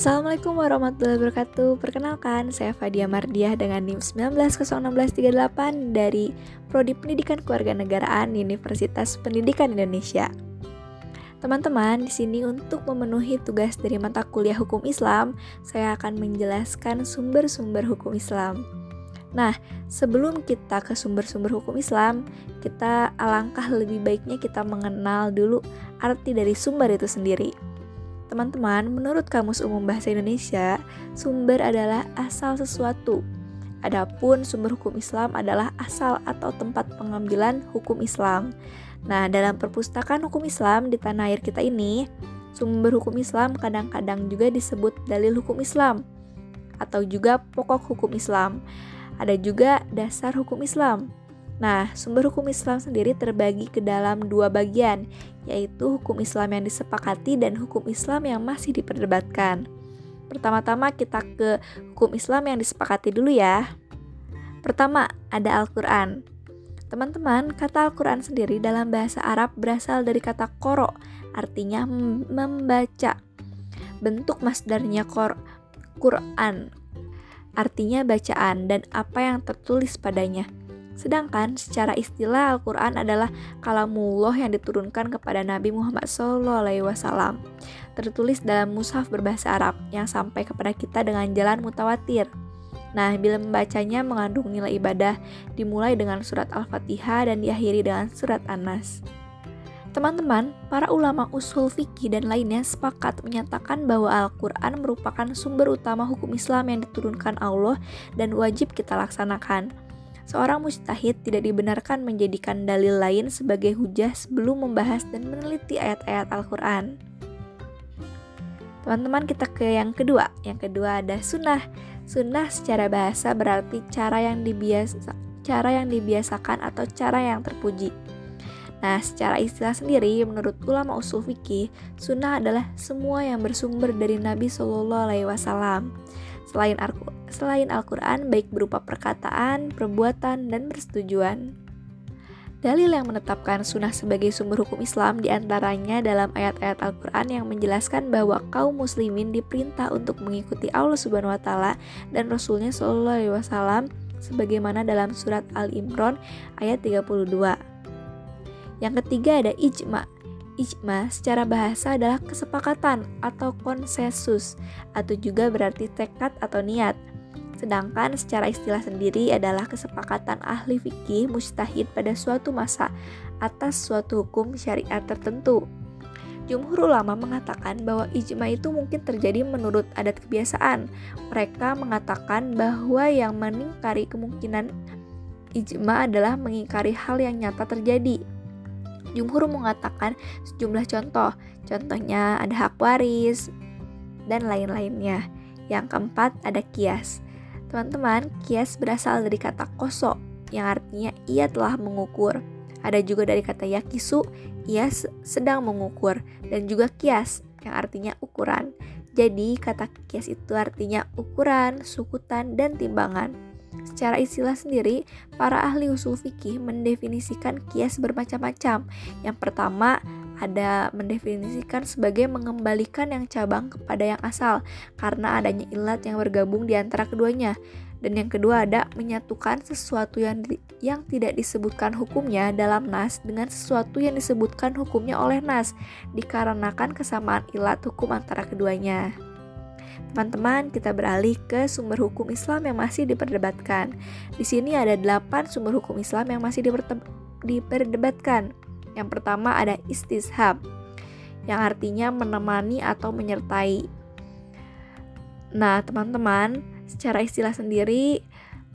Assalamualaikum warahmatullahi wabarakatuh Perkenalkan, saya Fadia Mardiah dengan NIM 191638 dari Prodi Pendidikan Kewarganegaraan Universitas Pendidikan Indonesia. Teman-teman, di sini untuk memenuhi tugas dari mata kuliah hukum Islam, saya akan menjelaskan sumber-sumber hukum Islam. Nah, sebelum kita ke sumber-sumber hukum Islam, kita alangkah lebih baiknya kita mengenal dulu arti dari sumber itu sendiri. Teman-teman, menurut Kamus Umum Bahasa Indonesia, sumber adalah asal sesuatu. Adapun sumber hukum Islam adalah asal atau tempat pengambilan hukum Islam. Nah, dalam perpustakaan hukum Islam di tanah air kita ini, sumber hukum Islam kadang-kadang juga disebut dalil hukum Islam atau juga pokok hukum Islam. Ada juga dasar hukum Islam. Nah, sumber hukum Islam sendiri terbagi ke dalam dua bagian, yaitu hukum Islam yang disepakati dan hukum Islam yang masih diperdebatkan. Pertama-tama kita ke hukum Islam yang disepakati dulu ya. Pertama, ada Al-Quran. Teman-teman, kata Al-Quran sendiri dalam bahasa Arab berasal dari kata koro, artinya membaca. Bentuk masdarnya kor, Quran, artinya bacaan dan apa yang tertulis padanya. Sedangkan secara istilah Al-Quran adalah kalamullah yang diturunkan kepada Nabi Muhammad SAW. Tertulis dalam mushaf berbahasa Arab yang sampai kepada kita dengan jalan mutawatir. Nah, bila membacanya mengandung nilai ibadah, dimulai dengan surat Al-Fatihah dan diakhiri dengan surat An-Nas. Teman-teman, para ulama usul fikih dan lainnya sepakat menyatakan bahwa Al-Quran merupakan sumber utama hukum Islam yang diturunkan Allah dan wajib kita laksanakan. Seorang mujtahid tidak dibenarkan menjadikan dalil lain sebagai hujah sebelum membahas dan meneliti ayat-ayat Al-Quran. Teman-teman kita ke yang kedua. Yang kedua ada sunnah. Sunnah secara bahasa berarti cara yang dibiasa cara yang dibiasakan atau cara yang terpuji. Nah, secara istilah sendiri, menurut ulama usul fikih, sunnah adalah semua yang bersumber dari Nabi Shallallahu Alaihi Wasallam. Selain Al selain Al-Quran, baik berupa perkataan, perbuatan, dan persetujuan. Dalil yang menetapkan sunnah sebagai sumber hukum Islam di antaranya dalam ayat-ayat Al-Quran yang menjelaskan bahwa kaum muslimin diperintah untuk mengikuti Allah Subhanahu Wa Taala dan Rasulnya Shallallahu Alaihi Wasallam sebagaimana dalam surat Al-Imran ayat 32. Yang ketiga ada ijma. Ijma secara bahasa adalah kesepakatan atau konsensus atau juga berarti tekad atau niat. Sedangkan secara istilah sendiri adalah kesepakatan ahli fikih mustahid pada suatu masa atas suatu hukum syariat tertentu. Jumhur ulama mengatakan bahwa ijma itu mungkin terjadi menurut adat kebiasaan. Mereka mengatakan bahwa yang meningkari kemungkinan ijma adalah mengingkari hal yang nyata terjadi. Jumhur mengatakan sejumlah contoh, contohnya ada hak waris dan lain-lainnya. Yang keempat ada kias. Teman-teman, kias berasal dari kata koso yang artinya ia telah mengukur. Ada juga dari kata yakisu, ia sedang mengukur dan juga kias yang artinya ukuran. Jadi kata kias itu artinya ukuran, sukutan, dan timbangan. Secara istilah sendiri, para ahli usul fikih mendefinisikan kias bermacam-macam. Yang pertama, ada mendefinisikan sebagai mengembalikan yang cabang kepada yang asal karena adanya ilat yang bergabung di antara keduanya. Dan yang kedua ada menyatukan sesuatu yang di, yang tidak disebutkan hukumnya dalam nas dengan sesuatu yang disebutkan hukumnya oleh nas dikarenakan kesamaan ilat hukum antara keduanya. Teman-teman, kita beralih ke sumber hukum Islam yang masih diperdebatkan. Di sini ada 8 sumber hukum Islam yang masih diperdebatkan. Yang pertama ada istishab, yang artinya menemani atau menyertai. Nah, teman-teman, secara istilah sendiri,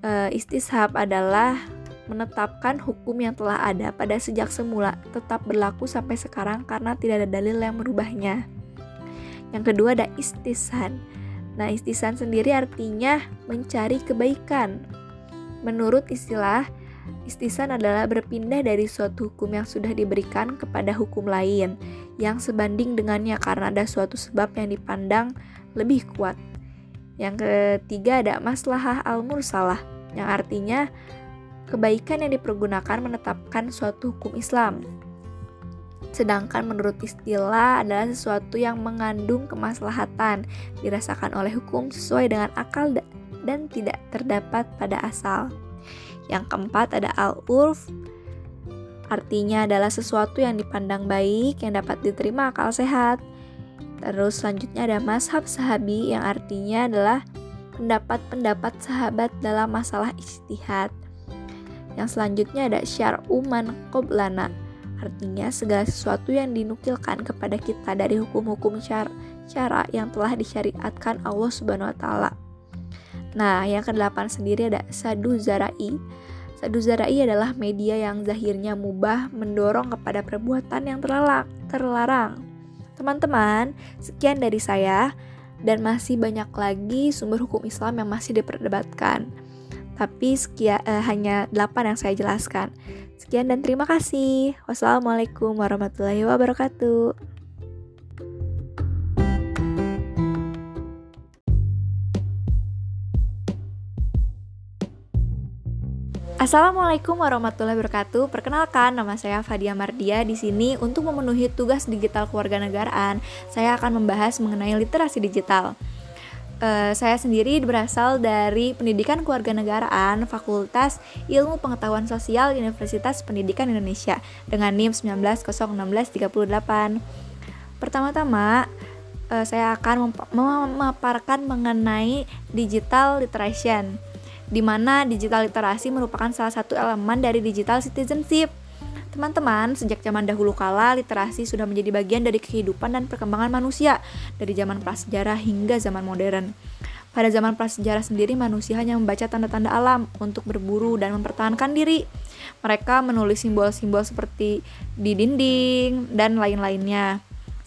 eh, istishab adalah menetapkan hukum yang telah ada pada sejak semula tetap berlaku sampai sekarang karena tidak ada dalil yang merubahnya. Yang kedua ada istisan. Nah, istisan sendiri artinya mencari kebaikan. Menurut istilah, istisan adalah berpindah dari suatu hukum yang sudah diberikan kepada hukum lain yang sebanding dengannya karena ada suatu sebab yang dipandang lebih kuat. Yang ketiga ada maslahah al-mursalah yang artinya kebaikan yang dipergunakan menetapkan suatu hukum Islam. Sedangkan menurut istilah adalah sesuatu yang mengandung kemaslahatan, dirasakan oleh hukum sesuai dengan akal dan tidak terdapat pada asal. Yang keempat ada al-urf, artinya adalah sesuatu yang dipandang baik, yang dapat diterima akal sehat. Terus selanjutnya ada mazhab sahabi yang artinya adalah pendapat-pendapat sahabat dalam masalah istihad. Yang selanjutnya ada syar'u man Artinya segala sesuatu yang dinukilkan kepada kita dari hukum-hukum cara yang telah disyariatkan Allah Subhanahu wa taala. Nah, yang kedelapan sendiri ada sadu zarai. Sadu zarai adalah media yang zahirnya mubah mendorong kepada perbuatan yang terlarang. Teman-teman, sekian dari saya dan masih banyak lagi sumber hukum Islam yang masih diperdebatkan. Tapi sekian eh, hanya 8 yang saya jelaskan. Sekian dan terima kasih. Wassalamualaikum warahmatullahi wabarakatuh. Assalamualaikum warahmatullahi wabarakatuh. Perkenalkan, nama saya Fadia Mardia. Di sini untuk memenuhi tugas digital kewarganegaraan, saya akan membahas mengenai literasi digital. Uh, saya sendiri berasal dari Pendidikan Kewarganegaraan Fakultas Ilmu Pengetahuan Sosial Universitas Pendidikan Indonesia dengan NIM 190638. Pertama-tama, uh, saya akan memaparkan mengenai digital literation, di mana digital literasi merupakan salah satu elemen dari digital citizenship Teman-teman, sejak zaman dahulu kala, literasi sudah menjadi bagian dari kehidupan dan perkembangan manusia, dari zaman prasejarah hingga zaman modern. Pada zaman prasejarah sendiri, manusia hanya membaca tanda-tanda alam untuk berburu dan mempertahankan diri. Mereka menulis simbol-simbol seperti di dinding dan lain-lainnya.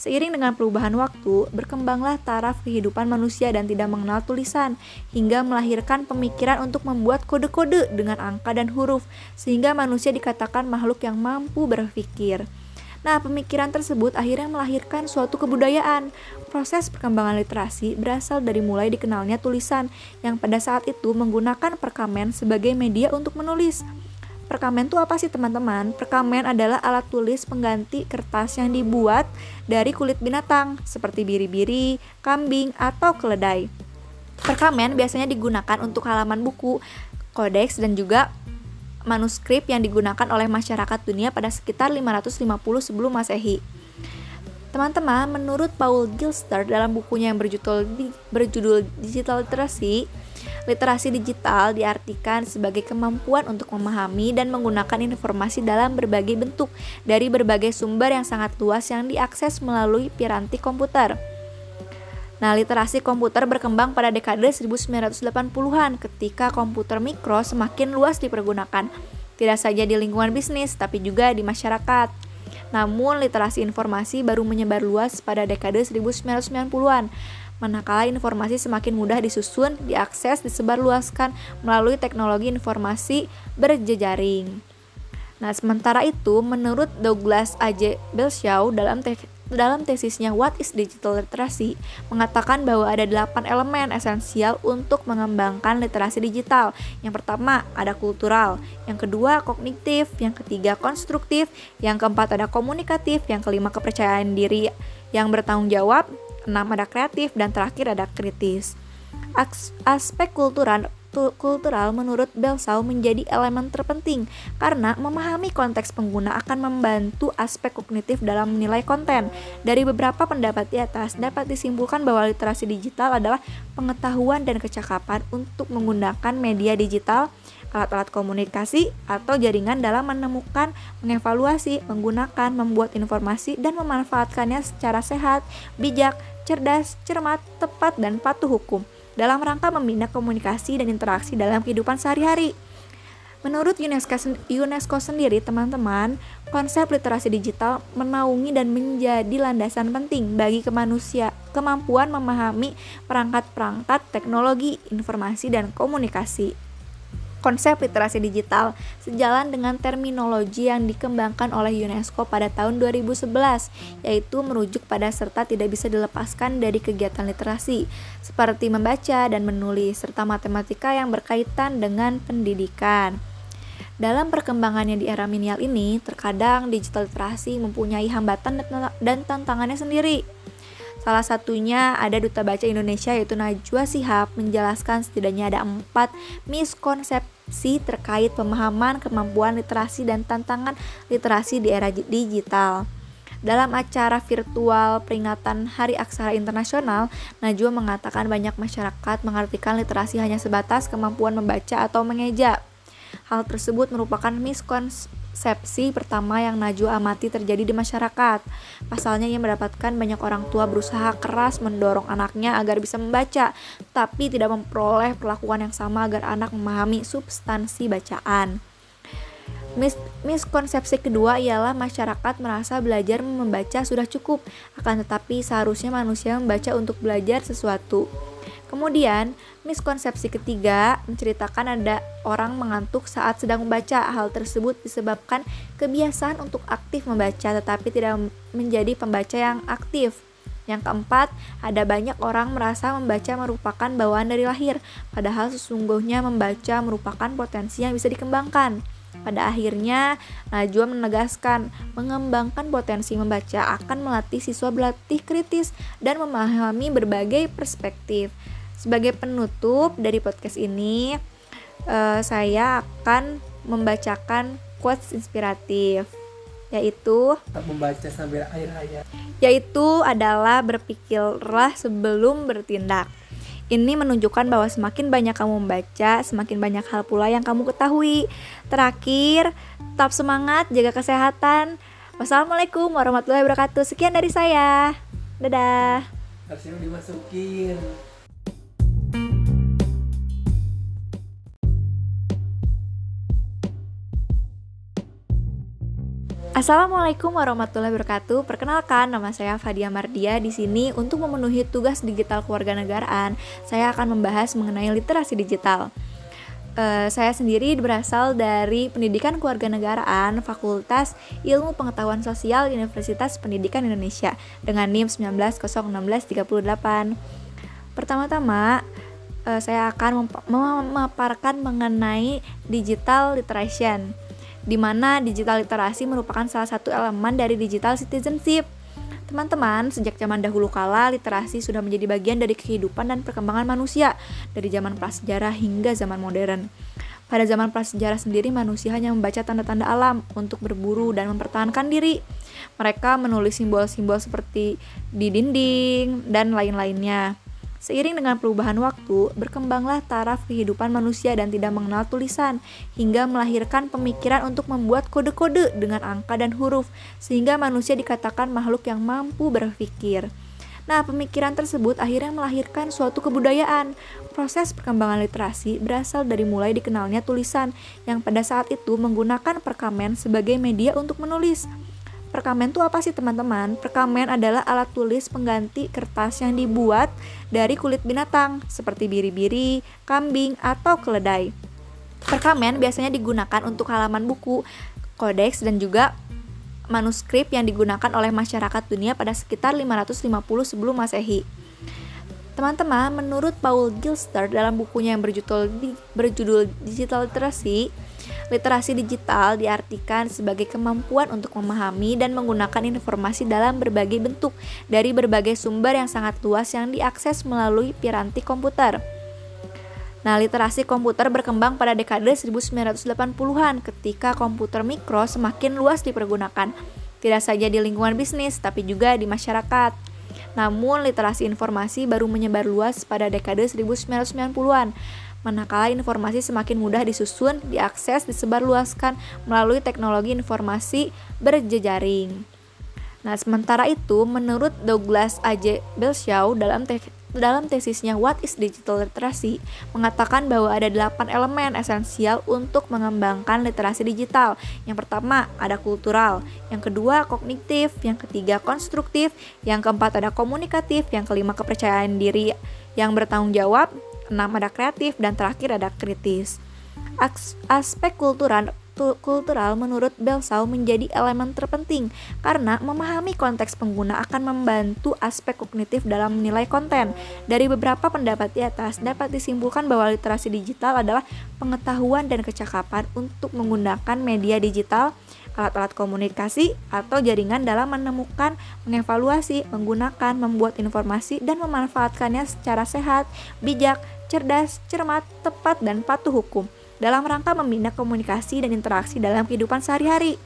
Seiring dengan perubahan waktu, berkembanglah taraf kehidupan manusia dan tidak mengenal tulisan, hingga melahirkan pemikiran untuk membuat kode-kode dengan angka dan huruf, sehingga manusia dikatakan makhluk yang mampu berpikir. Nah, pemikiran tersebut akhirnya melahirkan suatu kebudayaan. Proses perkembangan literasi berasal dari mulai dikenalnya tulisan, yang pada saat itu menggunakan perkamen sebagai media untuk menulis. Perkamen itu apa sih teman-teman? Perkamen adalah alat tulis pengganti kertas yang dibuat dari kulit binatang seperti biri-biri, kambing, atau keledai. Perkamen biasanya digunakan untuk halaman buku, kodeks, dan juga manuskrip yang digunakan oleh masyarakat dunia pada sekitar 550 sebelum Masehi. Teman-teman, menurut Paul Gilster dalam bukunya yang berjudul, berjudul Digital Literacy, Literasi digital diartikan sebagai kemampuan untuk memahami dan menggunakan informasi dalam berbagai bentuk dari berbagai sumber yang sangat luas yang diakses melalui piranti komputer. Nah, literasi komputer berkembang pada dekade 1980-an ketika komputer mikro semakin luas dipergunakan, tidak saja di lingkungan bisnis tapi juga di masyarakat. Namun, literasi informasi baru menyebar luas pada dekade 1990-an manakala informasi semakin mudah disusun, diakses, disebarluaskan melalui teknologi informasi berjejaring. Nah, sementara itu, menurut Douglas A.J. Belshaw dalam dalam tesisnya What is Digital Literacy mengatakan bahwa ada delapan elemen esensial untuk mengembangkan literasi digital. Yang pertama ada kultural, yang kedua kognitif, yang ketiga konstruktif, yang keempat ada komunikatif, yang kelima kepercayaan diri yang bertanggung jawab, 6 ada kreatif. Dan terakhir ada kritis. Aspek kultural kultural menurut Belsau menjadi elemen terpenting karena memahami konteks pengguna akan membantu aspek kognitif dalam menilai konten. Dari beberapa pendapat di atas dapat disimpulkan bahwa literasi digital adalah pengetahuan dan kecakapan untuk menggunakan media digital alat-alat komunikasi atau jaringan dalam menemukan, mengevaluasi, menggunakan, membuat informasi, dan memanfaatkannya secara sehat, bijak, cerdas, cermat, tepat, dan patuh hukum dalam rangka membina komunikasi dan interaksi dalam kehidupan sehari-hari. Menurut UNESCO, UNESCO sendiri, teman-teman, konsep literasi digital menaungi dan menjadi landasan penting bagi kemanusia kemampuan memahami perangkat-perangkat teknologi, informasi, dan komunikasi konsep literasi digital sejalan dengan terminologi yang dikembangkan oleh UNESCO pada tahun 2011 yaitu merujuk pada serta tidak bisa dilepaskan dari kegiatan literasi seperti membaca dan menulis serta matematika yang berkaitan dengan pendidikan. Dalam perkembangannya di era milenial ini, terkadang digital literasi mempunyai hambatan dan tantangannya sendiri. Salah satunya ada Duta Baca Indonesia yaitu Najwa Sihab menjelaskan setidaknya ada empat miskonsepsi terkait pemahaman kemampuan literasi dan tantangan literasi di era digital. Dalam acara virtual peringatan Hari Aksara Internasional, Najwa mengatakan banyak masyarakat mengartikan literasi hanya sebatas kemampuan membaca atau mengeja. Hal tersebut merupakan miskonsepsi pertama yang Najwa amati terjadi di masyarakat. Pasalnya ia mendapatkan banyak orang tua berusaha keras mendorong anaknya agar bisa membaca, tapi tidak memperoleh perlakuan yang sama agar anak memahami substansi bacaan. Mis miskonsepsi kedua ialah masyarakat merasa belajar membaca sudah cukup, akan tetapi seharusnya manusia membaca untuk belajar sesuatu. Kemudian, miskonsepsi ketiga menceritakan ada orang mengantuk saat sedang membaca. Hal tersebut disebabkan kebiasaan untuk aktif membaca tetapi tidak menjadi pembaca yang aktif. Yang keempat, ada banyak orang merasa membaca merupakan bawaan dari lahir, padahal sesungguhnya membaca merupakan potensi yang bisa dikembangkan. Pada akhirnya, Najwa menegaskan mengembangkan potensi membaca akan melatih siswa berlatih kritis dan memahami berbagai perspektif. Sebagai penutup dari podcast ini, uh, saya akan membacakan quotes inspiratif yaitu membaca sambil air hayat yaitu adalah berpikirlah sebelum bertindak ini menunjukkan bahwa semakin banyak kamu membaca, semakin banyak hal pula yang kamu ketahui. Terakhir, tetap semangat, jaga kesehatan. Wassalamualaikum warahmatullahi wabarakatuh. Sekian dari saya. Dadah. Harusnya dimasukin. Assalamualaikum warahmatullahi wabarakatuh. Perkenalkan, nama saya Fadia Mardia. Di sini untuk memenuhi tugas digital keluarga negaraan, saya akan membahas mengenai literasi digital. Uh, saya sendiri berasal dari Pendidikan keluarga negaraan Fakultas Ilmu Pengetahuan Sosial Universitas Pendidikan Indonesia dengan NIM 190638. Pertama-tama, uh, saya akan memaparkan mengenai digital literation di mana digital literasi merupakan salah satu elemen dari digital citizenship. Teman-teman, sejak zaman dahulu kala, literasi sudah menjadi bagian dari kehidupan dan perkembangan manusia, dari zaman prasejarah hingga zaman modern. Pada zaman prasejarah sendiri, manusia hanya membaca tanda-tanda alam untuk berburu dan mempertahankan diri. Mereka menulis simbol-simbol seperti di dinding dan lain-lainnya. Seiring dengan perubahan waktu, berkembanglah taraf kehidupan manusia dan tidak mengenal tulisan, hingga melahirkan pemikiran untuk membuat kode-kode dengan angka dan huruf, sehingga manusia dikatakan makhluk yang mampu berpikir. Nah, pemikiran tersebut akhirnya melahirkan suatu kebudayaan. Proses perkembangan literasi berasal dari mulai dikenalnya tulisan, yang pada saat itu menggunakan perkamen sebagai media untuk menulis. Perkamen itu apa sih teman-teman? Perkamen adalah alat tulis pengganti kertas yang dibuat dari kulit binatang seperti biri-biri, kambing, atau keledai. Perkamen biasanya digunakan untuk halaman buku, kodeks, dan juga manuskrip yang digunakan oleh masyarakat dunia pada sekitar 550 sebelum masehi. Teman-teman, menurut Paul Gilster dalam bukunya yang berjudul, berjudul Digital Literacy, Literasi digital diartikan sebagai kemampuan untuk memahami dan menggunakan informasi dalam berbagai bentuk dari berbagai sumber yang sangat luas yang diakses melalui piranti komputer. Nah, literasi komputer berkembang pada dekade 1980-an ketika komputer mikro semakin luas dipergunakan, tidak saja di lingkungan bisnis tapi juga di masyarakat. Namun, literasi informasi baru menyebar luas pada dekade 1990-an manakala informasi semakin mudah disusun, diakses, disebarluaskan melalui teknologi informasi berjejaring. Nah, sementara itu, menurut Douglas A.J. Belshaw dalam te dalam tesisnya What is Digital Literacy mengatakan bahwa ada 8 elemen esensial untuk mengembangkan literasi digital. Yang pertama ada kultural, yang kedua kognitif, yang ketiga konstruktif, yang keempat ada komunikatif, yang kelima kepercayaan diri yang bertanggung jawab, 6 ada kreatif dan terakhir ada kritis. Aspek kultural kultural menurut Belsau menjadi elemen terpenting karena memahami konteks pengguna akan membantu aspek kognitif dalam menilai konten. Dari beberapa pendapat di atas dapat disimpulkan bahwa literasi digital adalah pengetahuan dan kecakapan untuk menggunakan media digital alat-alat komunikasi atau jaringan dalam menemukan, mengevaluasi, menggunakan, membuat informasi, dan memanfaatkannya secara sehat, bijak, cerdas, cermat, tepat, dan patuh hukum dalam rangka membina komunikasi dan interaksi dalam kehidupan sehari-hari.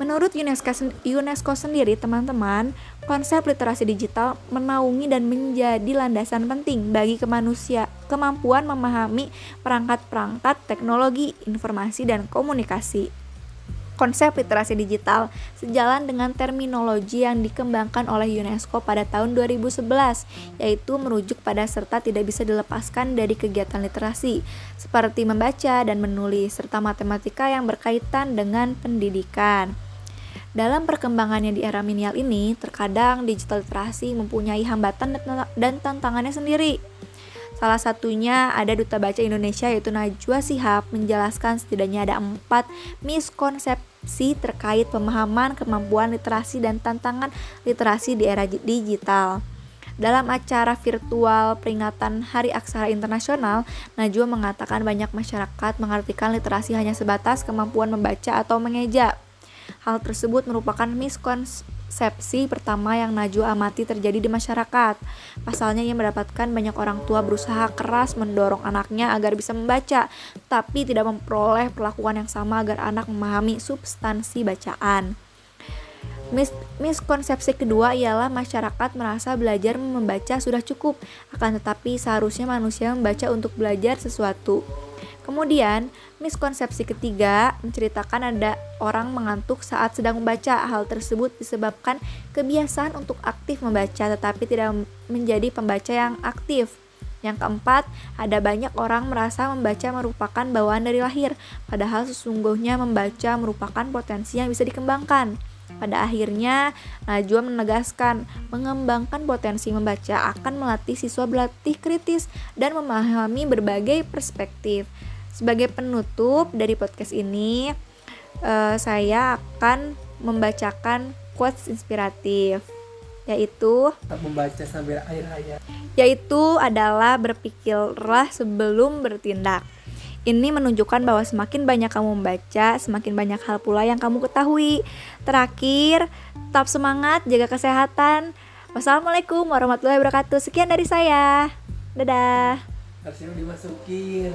Menurut UNESCO, UNESCO sendiri, teman-teman, konsep literasi digital menaungi dan menjadi landasan penting bagi kemanusia kemampuan memahami perangkat-perangkat teknologi, informasi, dan komunikasi konsep literasi digital sejalan dengan terminologi yang dikembangkan oleh UNESCO pada tahun 2011 yaitu merujuk pada serta tidak bisa dilepaskan dari kegiatan literasi seperti membaca dan menulis serta matematika yang berkaitan dengan pendidikan. Dalam perkembangannya di era minial ini, terkadang digital literasi mempunyai hambatan dan tantangannya sendiri. Salah satunya ada Duta Baca Indonesia yaitu Najwa Sihab menjelaskan setidaknya ada empat miskonsepsi terkait pemahaman kemampuan literasi dan tantangan literasi di era digital. Dalam acara virtual peringatan Hari Aksara Internasional, Najwa mengatakan banyak masyarakat mengartikan literasi hanya sebatas kemampuan membaca atau mengeja. Hal tersebut merupakan miskonsepsi Sepsi pertama yang Najwa amati terjadi di masyarakat. Pasalnya ia mendapatkan banyak orang tua berusaha keras mendorong anaknya agar bisa membaca, tapi tidak memperoleh perlakuan yang sama agar anak memahami substansi bacaan. Mis miskonsepsi kedua ialah masyarakat merasa belajar membaca sudah cukup, akan tetapi seharusnya manusia membaca untuk belajar sesuatu. Kemudian, miskonsepsi ketiga menceritakan ada orang mengantuk saat sedang membaca. Hal tersebut disebabkan kebiasaan untuk aktif membaca tetapi tidak menjadi pembaca yang aktif. Yang keempat, ada banyak orang merasa membaca merupakan bawaan dari lahir, padahal sesungguhnya membaca merupakan potensi yang bisa dikembangkan. Pada akhirnya, Najwa menegaskan, mengembangkan potensi membaca akan melatih siswa berlatih kritis dan memahami berbagai perspektif. Sebagai penutup dari podcast ini, uh, saya akan membacakan quotes inspiratif yaitu membaca sambil air hayat yaitu adalah berpikirlah sebelum bertindak ini menunjukkan bahwa semakin banyak kamu membaca, semakin banyak hal pula yang kamu ketahui. Terakhir, tetap semangat, jaga kesehatan. Wassalamualaikum warahmatullahi wabarakatuh. Sekian dari saya. Dadah. Harusnya dimasukin.